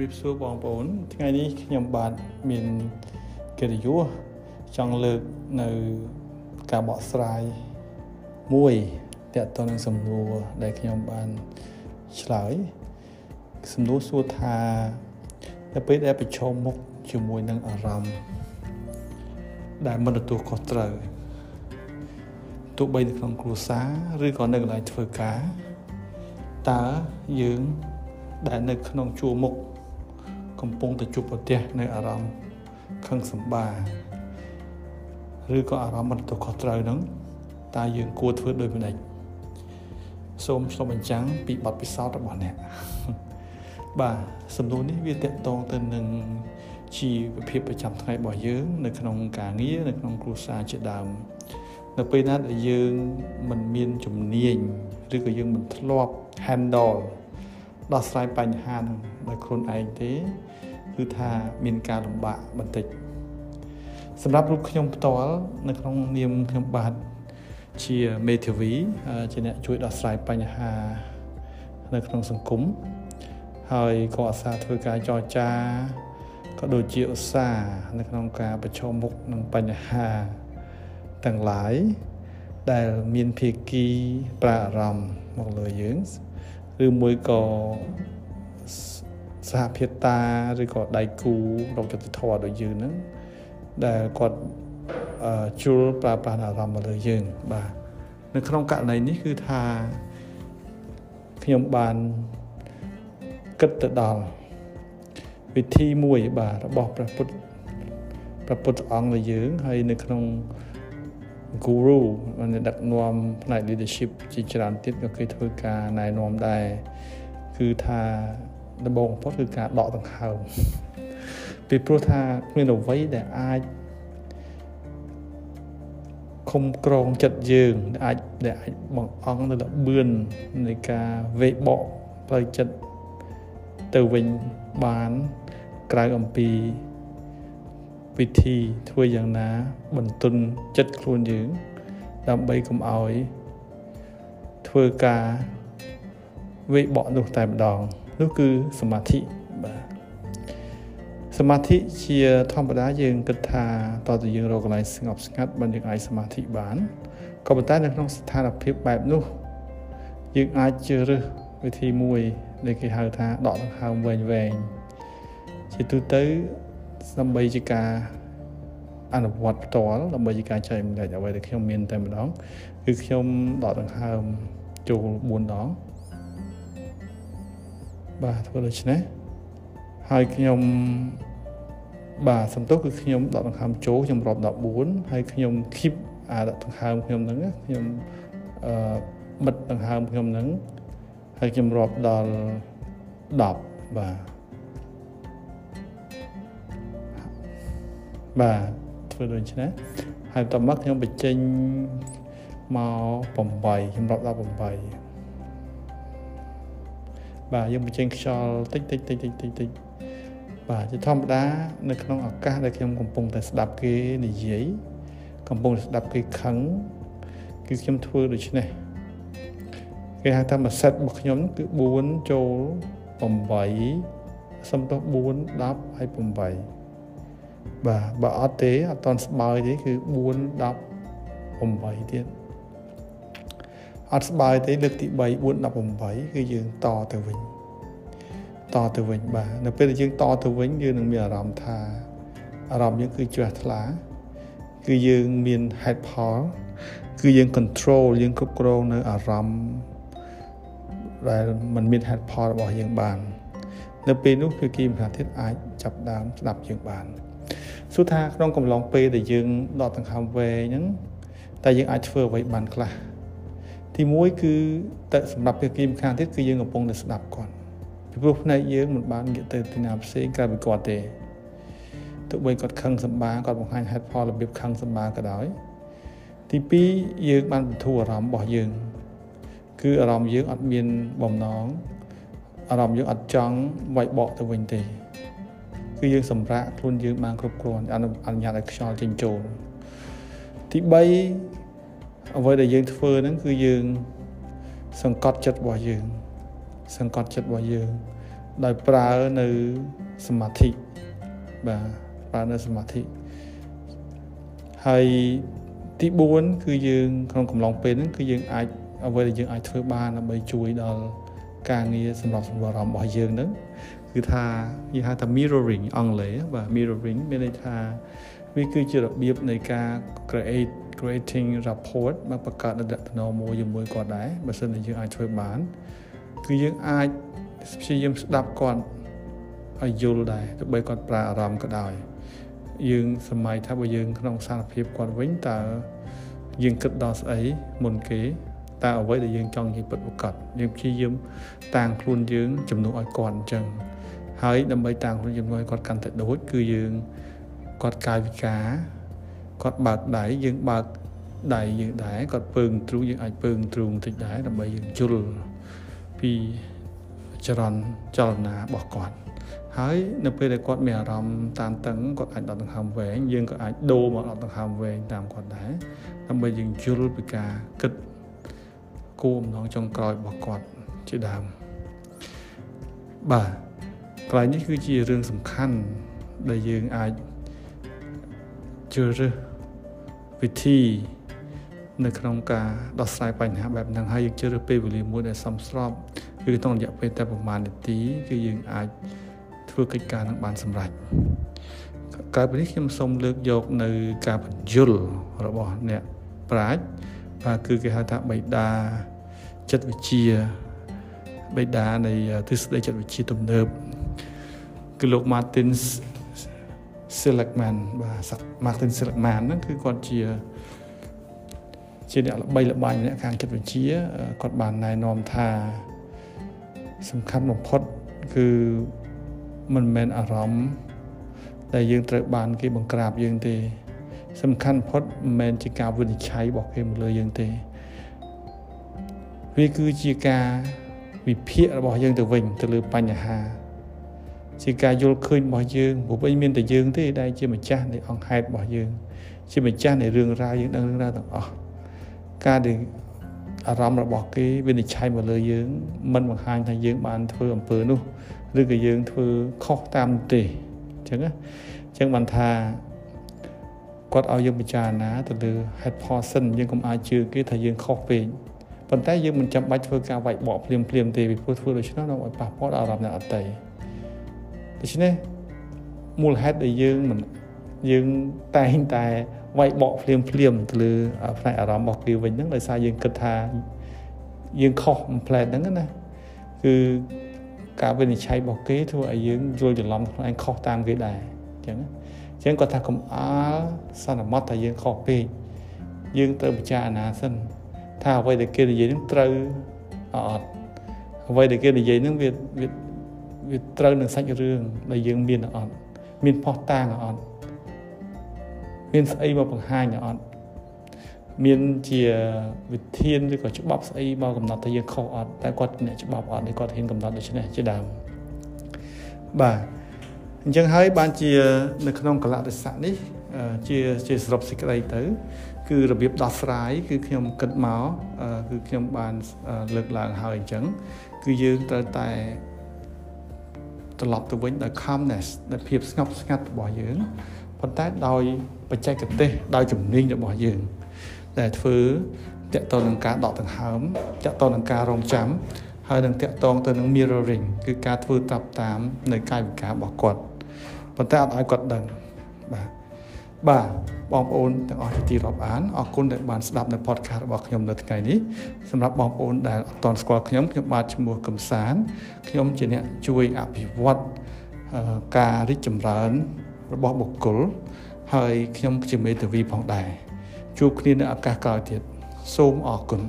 រាបសួរបងប្អូនថ្ងៃនេះខ្ញុំបាទមានកិត្តិយសចង់លើកនៅការបកស្រាយមួយទាក់ទងនឹងសំណួរដែលខ្ញុំបានឆ្លើយសំណួរសួរថានៅពេលដែលប្រឈមមុខជាមួយនឹងអារម្មណ៍ដែលមិនទទួលខុសត្រូវទោះបីនៅក្នុងគ្រួសារឬក៏នៅកន្លែងធ្វើការតើយើងដែលនៅក្នុងជួរមុខ កំពុងតែជួបប្រទះនៅអារម្មណ៍ខឹងសម្បាឬក៏អារម្មណ៍មិនទៅខុសត្រូវហ្នឹងតើយើងគួរធ្វើដូចម្តេចសូមឆ្លុះបញ្ចាំងពីបទពិសោធន៍របស់អ្នកបាទសំណួរនេះវាតកតងទៅនឹងជីវភាពប្រចាំថ្ងៃរបស់យើង នៅក្នុងការងារនៅក្នុងគ្រួសារជាដើមនៅពេលណាដែលយើងមិនមានជំនាញឬក៏យើងមិនធ្លាប់ handle ដោះស្រាយបញ្ហានឹងដោយខ្លួនឯងទេគឺថាមានការលំបាកបន្តិចសម្រាប់រូបខ្ញុំផ្ទាល់នៅក្នុងនាមខ្ញុំបាទជាមេធាវីជាអ្នកជួយដោះស្រាយបញ្ហានៅក្នុងសង្គមហើយក៏អាសាធ្វើការចរចាក៏ដូចជាឧស្សាហ៍នៅក្នុងការប្រឈមមុខនឹងបញ្ហាទាំងឡាយដែលមានភាគីប្រាអារម្មណ៍មកលើយើង ឬមួយក៏សហភាពតាឬក៏ដៃគូរកយុទ្ធធម៌ដូចយើងហ្នឹងដែលគាត់ជួលប្រើប្រាស់អារម្មណ៍មកលើយើងបាទនៅក្នុងករណីនេះគឺថាខ្ញុំបានគិតទៅដល់វិធីមួយបាទរបស់ព្រះពុទ្ធព្រះពុទ្ធអង្គរបស់យើងហើយនៅក្នុង guru អ្នកដឹកនាំផ្នែក leadership ជាច្រើនទៀតក៏គេធ្វើការណែនាំដែរគឺថាដំបូងបំផុតគឺការដកដង្ហើមពីព្រោះថាគ្មានអ្វីដែលអាចខំក្រងចិត្តយើងដែលអាចដែលអាចបង្អង់នៅលបឿននៃការវេបកផ្លូវចិត្តទៅវិញបានក្រៅអំពី វិធីធ្វើយ៉ាងណា បន្ទន់ចិត្តខ្លួនយើង ដើម្បីកុំឲ្យធ្វើការវេបកនោះតែម្ដងនោះគឺសមាធិបាទសមាធិជាធម្មតាយើងគិតថាតើតើយើងរកកន្លែងស្ងប់ស្ងាត់បានយើងអាចសមាធិបានក៏ប៉ុន្តែនៅក្នុងស្ថានភាពបែបនោះយើងអាចជ្រើសរើសវិធីមួយដែលគេហៅថាដកដង្ហើមវែងវែងជាទូទៅ ដើម្បីជាការអនុវត្តផ្ទាល់ដើម្បីជាការចែកម្លែកអ្វីដែលខ្ញុំមានតែម្ដងគឺខ្ញុំដកដង្ហើមចូល4ដងបាទធ្វើដូច្នេះហើយខ្ញុំបាទសំទោសគឺខ្ញុំដកដង្ហើមចូលខ្ញុំរាប់14ហើយខ្ញុំ keep អាដកដង្ហើមខ្ញុំហ្នឹងខ្ញុំអឺបិទដង្ហើមខ្ញុំហ្នឹងហើយខ្ញុំរាប់ដល់10បាទ បាទធ្វើដូចនេះហើយបន្ទាប់មកខ្ញុំបញ្ចេញមក8ខ្ញុំរាប់ដល់8បាទយើងបញ្ចេញខ្យល់តិចតិចតិចតិចតិចតិចបាទជាធម្មតា នៅក្នុងឱកាសដែលខ្ញុំកំពុងតែស្ដាប់គេនិយាយកំពុងតែស្ដាប់គេខឹងគឺខ្ញុំធ្វើដូចនេះគេហៅថាមួយសេតរបស់ខ្ញុំគឺ4ចូល8សំទោស4 10ហើយ8 បាទបើអត់ទេអត់តន់ស្បើយទេគឺ4 10 8ទៀតអត់ស្បើយទេលើកទី3 4 18គឺយើងតទៅវិញតទៅវិញបាទនៅពេលដែលយើងតទៅវិញយើងនឹងមានអារម្មណ៍ថាអារម្មណ៍យើងគឺជ្រះថ្លា គឺយើងមានហេតុផលគឺយើង control យើងគ្រប់គ្រងនៅអារម្មណ៍ដែលมันមានហេតុផលរបស់យើងបាន នៅពេលនោះគឺគីមខាទៀតអាចចាប់ដើមស្ដាប់យើងបាន សួរថាក្នុងកំឡុងពេលដែលយើងដកដង្ហើមវែងហ្នឹងតើយើងអាចធ្វើអ្វីបានខ្លះទី1គឺតែសម្រាប់ភាគីម្ខាងទៀតគឺយើងកំពុងតែស្ដាប់គាត់ពីព្រោះផ្នែកយើងមិនបានងាកទៅទីណាផ្សេងក្រៅពីគាត់ទេទោះបីគាត់ខឹងសម្បាគាត់បង្ហាញហេតុផលរបៀបខឹងសម្បាក៏ដោយទី2យើងបានបន្ធូរអារម្មណ៍របស់យើង គឺអារម្មណ៍យើងអត់មានបំណងអារម្មណ៍យើងអត់ចង់វាយបកទៅវិញទេ គឺយើងសម្រាកខ្លួនយើងបានគ្រប់គ្រាន់អនុញ្ញាតឲ្យខ្យល់ចេញចូលទី3អ្វីដែលយើងធ្វើហ្នឹងគឺយើងសង្កត់ចិត្តរបស់យើង សង្កត់ចិត្តរបស់យើង ដោយប្រើនៅសមាធិបាទប្រើនៅសមាធិហើយទី4គឺយើងក្នុងកំឡុងពេលហ្នឹងគឺយើងអាចអ្វីដែលយើងអាចធ្វើបានដើម្បីជួយដល់ការងារសម្រាប់សម្រួលអារម្មណ៍របស់យើងហ្នឹង គឺថាយើងហៅថា mirroring អង់គ្លេសបាទ mirroring មានន័យថាវាគឺជារបៀបនៃការ create creating rapport មកបង្កើតតំណែងមួយជាមួយគាត់ដែរបើសិនជាយើងអាចធ្វើបានគឺយើងអាចព្យាយាមស្ដាប់គាត់ឲ្យយល់ដែរទោះបីគាត់ប្រើអារម្មណ៍ក៏ដោយយើងសម័យថាបើយើងក្នុងសារភាពគាត់វិញតើយើងគិតដល់ស្អីមុនគេ តើអ្វីដែលយើងចង់និយាយពិតប្រាកដយើងព្យាយាមតាំងខ្លួនយើងជំនួសឲ្យគាត់អញ្ចឹងហើយដើម្បីតាំងខ្លួនជំនួសឲ្យគាត់កាន់តែដូចគឺយើងគាត់កាយវិការគាត់បើកដៃយើងបើកដៃយើងដែរគាត់ពើងទ្រូងយើងអាចពើងទ្រូងបន្តិចដែរដើម្បីយើងជល់ពីចរន្តចលនារបស់គាត់ហើយនៅពេលដែលគាត់មានអារម្មណ៍តានតឹងគាត់អាចដកដង្ហើមវែងយើងក៏អាចដូរមកដកដង្ហើមវែងតាមគាត់ដែរដើម្បីយើងយល់ពីការគិត គោលបំណងចុងក្រោយរបស់គាត់ជាដើមបាទកន្លែងនេះគឺជារឿងសំខាន់ដែលយើងអាចជ្រើសរើសវិធីនៅក្នុងការដោះស្រាយបញ្ហាបែបហ្នឹងហើយយើងជ្រើសរើសពេលវេលាមួយដែលសមស្របគឺក្នុងរយៈពេលតែប្រហែលនាទីគឺយើងអាចធ្វើកិច្ចការនឹងបានសម្រេចក្រៅពីនេះខ្ញុំសូមលើកយកនៅការបញ្យលរបស់អ្នកប្រាជ្ញ បាទគឺគេហៅថាបៃតាចិត្តវិទ្យាបៃតានៃទិសដីចិត្តវិទ្យាទំនើបគឺលោក Martin Seligman បាទ Martin Seligman ហ្នឹងគឺគាត់ជាជាអ្នកល្បីល្បាញអ្នកខាងចិត្តវិទ្យាគាត់បានណែនាំថាសំខាន់បំផុតគឺមិនមែនអារម្មណ៍ដែលយើងត្រូវបានគេបង្ក្រាបយើងទេ សំខាន់បំផុតមិនមែនជាការវិនិច្ឆ័យរបស់គេមកលើយើងទេវាគឺជាការវិភាគរបស់យើងទៅវិញទៅលើបញ្ហាជាការយល់ឃើញរបស់យើងព្រោះវិញមានតែយើងទេដែលជាម្ចាស់នៃអង្គហេតុរបស់យើង ជាម្ចាស់នៃរឿងរ៉ាវយើងដឹងរឿងរ៉ាវទាំងអស់ការដែលអារម្មណ៍របស់គេវិនិច្ឆ័យមកលើយើង មិនបង្ហាញថាយើងបានធ្វើអំពើនោះឬក៏យើងធ្វើខុសតាមទេអញ្ចឹងណាអញ្ចឹងបានថា គាត់ឲ្យយើងពិចារណាទៅលើហេតុផលសិនយើងកុំអាចជឿគេថាយើងខុសពេកប៉ុន្តែយើងមិនចាំបាច់ធ្វើការវាយបកភ្លាមភ្លាមទេពីព្រោះធ្វើដូច្នោះនឹងឲ្យប៉ះពាល់ដល់អារម្មណ៍អ្នកអតីតដូច្នេះមូលហេតុដែលយើងមិនយើងតែងតែវាយបកភ្លាមភ្លាមទៅលើផ្នែកអារម្មណ៍របស់គេវិញហ្នឹងដោយសារយើងគិតថាយើងខុសមួយផ្លែតហ្នឹងណាគឺការវិនិច្ឆ័យរបស់គេធ្វើឲ្យយើងយល់ច្រឡំខ្លួនឯងខុសតាមគេដែរអញ្ចឹងអញ្ចឹងគាត់ថាកុំអាលសន្មត់ថាយើងខុសពេកយើងត្រូវពិចារណាសិនថាអ្វីដែលគេនិយាយនឹងត្រូវអត់អ្វីដែលគេនិយាយនឹងវាវាវាត្រូវនឹងសាច់រឿងដែលយើងមានអត់មានផុសតាងអត់មានស្អីមកបង្ហាញអត់មានជាវិធានឬក៏ច្បាប់ស្អីមកកំណត់ថាយើងខុសអត់តែគាត់អ្នកច្បាប់អត់នេះគាត់ហ៊ានកំណត់ដូច្នេះជាដើមបាទ អញ្ចឹងហើយបានជានៅក្នុងកលៈទេសៈនេះជាជាសរុបសេចក្តីទៅ គឺរបៀបដោះស្រាយគឺខ្ញុំគិតមកគឺខ្ញុំបានលើកឡើងហើយអញ្ចឹងគឺយើងត្រូវតែត្រឡប់ទៅវិញដោយ calmness ដោយភាពស្ងប់ស្ងាត់របស់យើងប៉ុន្តែដោយបច្ចេកទេសដោយជំនាញរបស់យើង ដែលធ្វើតកតនឹងការដកដង្ហើមតកតនឹងការរងចាំ ហើយនឹងតកតងទៅនឹង mirroring គឺការធ្វើត្រាប់តាមនៅកាយវិការរបស់គាត់ប៉ុន្តែអត់ឲ្យគាត់ដឹងបាទបាទបងប្អូនទាំងអស់ជាទីរាប់អានអរគុណដែលបានស្ដាប់នៅ podcast របស់ខ្ញុំនៅថ្ងៃនេះសម្រាប់បងប្អូនដែលអត់ទាន់ស្គាល់ខ្ញុំខ្ញុំបាទឈ្មោះកំសានខ្ញុំជាអ្នកជួយអភិវឌ្ឍការរីកចម្រើនរបស់បុគ្គលហើយខ្ញុំជាមេធាវីផងដែរជួបគ្នានៅឱកាសក្រោយទៀតសូមអរគុណ